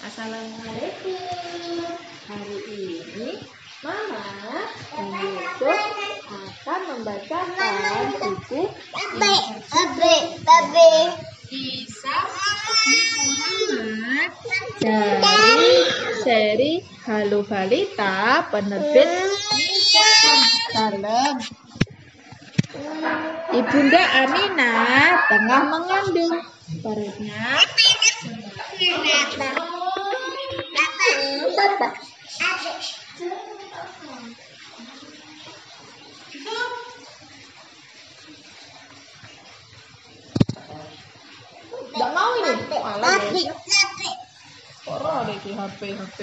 Assalamualaikum. Hari ini Mama Yusuf akan membacakan buku. Kisah Muhammad dari seri Halo Balita penerbit Salam. Ibunda Aminah tengah mengandung perutnya Babe. Orang ada HP HP.